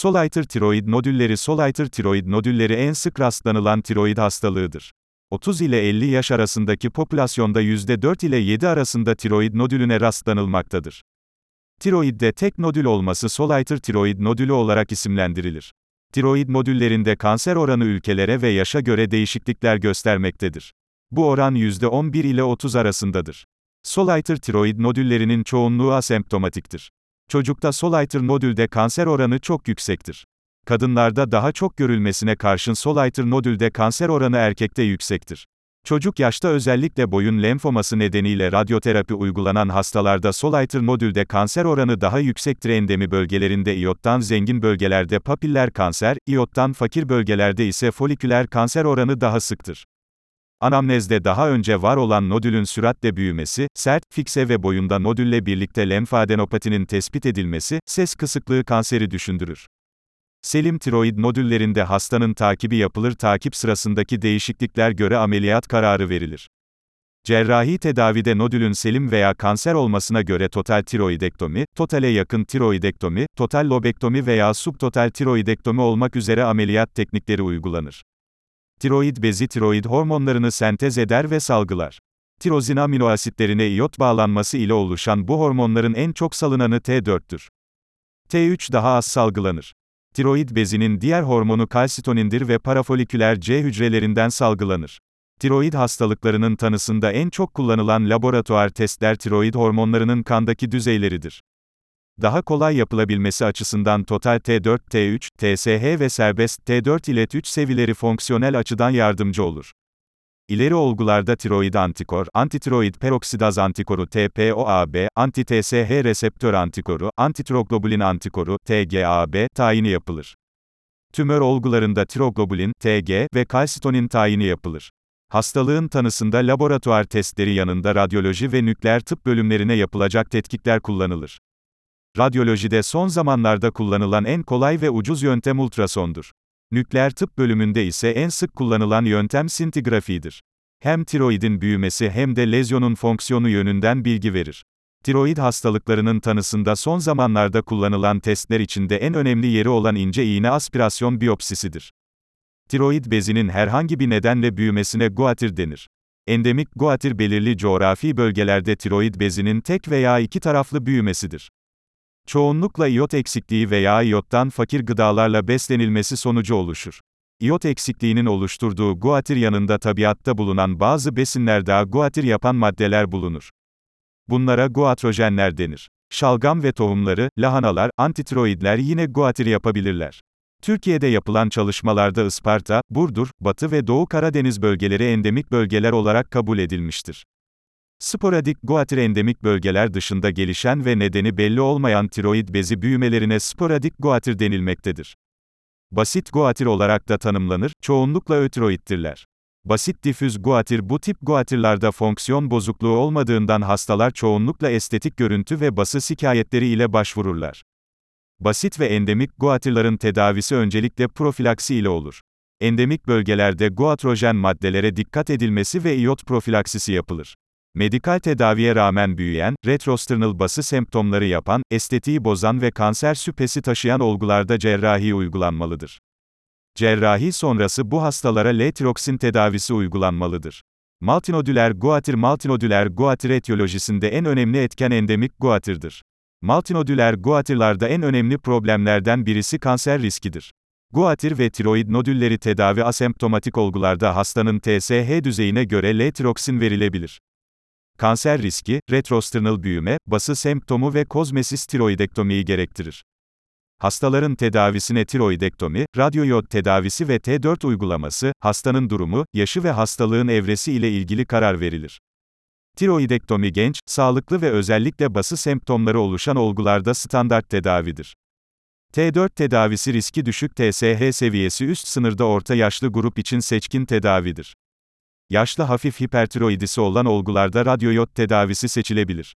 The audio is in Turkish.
Soliter tiroid nodülleri Soliter tiroid nodülleri en sık rastlanılan tiroid hastalığıdır. 30 ile 50 yaş arasındaki popülasyonda %4 ile 7 arasında tiroid nodülüne rastlanılmaktadır. Tiroidde tek nodül olması Soliter tiroid nodülü olarak isimlendirilir. Tiroid nodüllerinde kanser oranı ülkelere ve yaşa göre değişiklikler göstermektedir. Bu oran %11 ile 30 arasındadır. Soliter tiroid nodüllerinin çoğunluğu asemptomatiktir. Çocukta soliter nodülde kanser oranı çok yüksektir. Kadınlarda daha çok görülmesine karşın soliter nodülde kanser oranı erkekte yüksektir. Çocuk yaşta özellikle boyun lenfoması nedeniyle radyoterapi uygulanan hastalarda soliter nodülde kanser oranı daha yüksektir endemi bölgelerinde iyottan zengin bölgelerde papiller kanser, iyottan fakir bölgelerde ise foliküler kanser oranı daha sıktır. Anamnezde daha önce var olan nodülün süratle büyümesi, sert, fikse ve boyunda nodülle birlikte lenfadenopatinin tespit edilmesi, ses kısıklığı kanseri düşündürür. Selim tiroid nodüllerinde hastanın takibi yapılır takip sırasındaki değişiklikler göre ameliyat kararı verilir. Cerrahi tedavide nodülün selim veya kanser olmasına göre total tiroidektomi, totale yakın tiroidektomi, total lobektomi veya subtotal tiroidektomi olmak üzere ameliyat teknikleri uygulanır. Tiroid bezi tiroid hormonlarını sentez eder ve salgılar. Tirozin aminoasitlerine iyot bağlanması ile oluşan bu hormonların en çok salınanı T4'tür. T3 daha az salgılanır. Tiroid bezinin diğer hormonu kalsitonindir ve parafoliküler C hücrelerinden salgılanır. Tiroid hastalıklarının tanısında en çok kullanılan laboratuvar testler tiroid hormonlarının kandaki düzeyleridir. Daha kolay yapılabilmesi açısından total T4, T3, TSH ve serbest T4 ile 3 seviyeleri fonksiyonel açıdan yardımcı olur. İleri olgularda tiroid antikor, antitiroid peroksidaz antikoru TPOAB, anti-TSH reseptör antikoru, antitroglobulin antikoru TGAB tayini yapılır. Tümör olgularında tiroglobulin TG ve kalsitonin tayini yapılır. Hastalığın tanısında laboratuvar testleri yanında radyoloji ve nükleer tıp bölümlerine yapılacak tetkikler kullanılır. Radyolojide son zamanlarda kullanılan en kolay ve ucuz yöntem ultrasondur. Nükleer tıp bölümünde ise en sık kullanılan yöntem sintigrafidir. Hem tiroidin büyümesi hem de lezyonun fonksiyonu yönünden bilgi verir. Tiroid hastalıklarının tanısında son zamanlarda kullanılan testler içinde en önemli yeri olan ince iğne aspirasyon biyopsisidir. Tiroid bezinin herhangi bir nedenle büyümesine guatir denir. Endemik guatir belirli coğrafi bölgelerde tiroid bezinin tek veya iki taraflı büyümesidir. Çoğunlukla iyot eksikliği veya iyottan fakir gıdalarla beslenilmesi sonucu oluşur. İyot eksikliğinin oluşturduğu guatir yanında tabiatta bulunan bazı besinlerde guatir yapan maddeler bulunur. Bunlara guatrojenler denir. Şalgam ve tohumları, lahanalar, antitiroidler yine guatir yapabilirler. Türkiye'de yapılan çalışmalarda Isparta, Burdur, Batı ve Doğu Karadeniz bölgeleri endemik bölgeler olarak kabul edilmiştir. Sporadik guatir endemik bölgeler dışında gelişen ve nedeni belli olmayan tiroid bezi büyümelerine sporadik guatir denilmektedir. Basit guatir olarak da tanımlanır, çoğunlukla ötiroidtirler. Basit difüz guatir bu tip guatirlarda fonksiyon bozukluğu olmadığından hastalar çoğunlukla estetik görüntü ve bası şikayetleri ile başvururlar. Basit ve endemik guatirların tedavisi öncelikle profilaksi ile olur. Endemik bölgelerde guatrojen maddelere dikkat edilmesi ve iyot profilaksisi yapılır. Medikal tedaviye rağmen büyüyen, retrosternal bası semptomları yapan, estetiği bozan ve kanser şüphesi taşıyan olgularda cerrahi uygulanmalıdır. Cerrahi sonrası bu hastalara L-tiroksin tedavisi uygulanmalıdır. Multinodüler guatir Multinodüler guatir etiyolojisinde en önemli etken endemik guatirdir. Multinodüler guatirlarda en önemli problemlerden birisi kanser riskidir. Guatir ve tiroid nodülleri tedavi asemptomatik olgularda hastanın TSH düzeyine göre L-tiroksin verilebilir. Kanser riski, retrosternal büyüme, bası semptomu ve kozmesis tiroidektomiyi gerektirir. Hastaların tedavisine tiroidektomi, radyoyod tedavisi ve T4 uygulaması, hastanın durumu, yaşı ve hastalığın evresi ile ilgili karar verilir. Tiroidektomi genç, sağlıklı ve özellikle bası semptomları oluşan olgularda standart tedavidir. T4 tedavisi riski düşük TSH seviyesi üst sınırda orta yaşlı grup için seçkin tedavidir. Yaşlı hafif hipertiroidisi olan olgularda radyoyod tedavisi seçilebilir.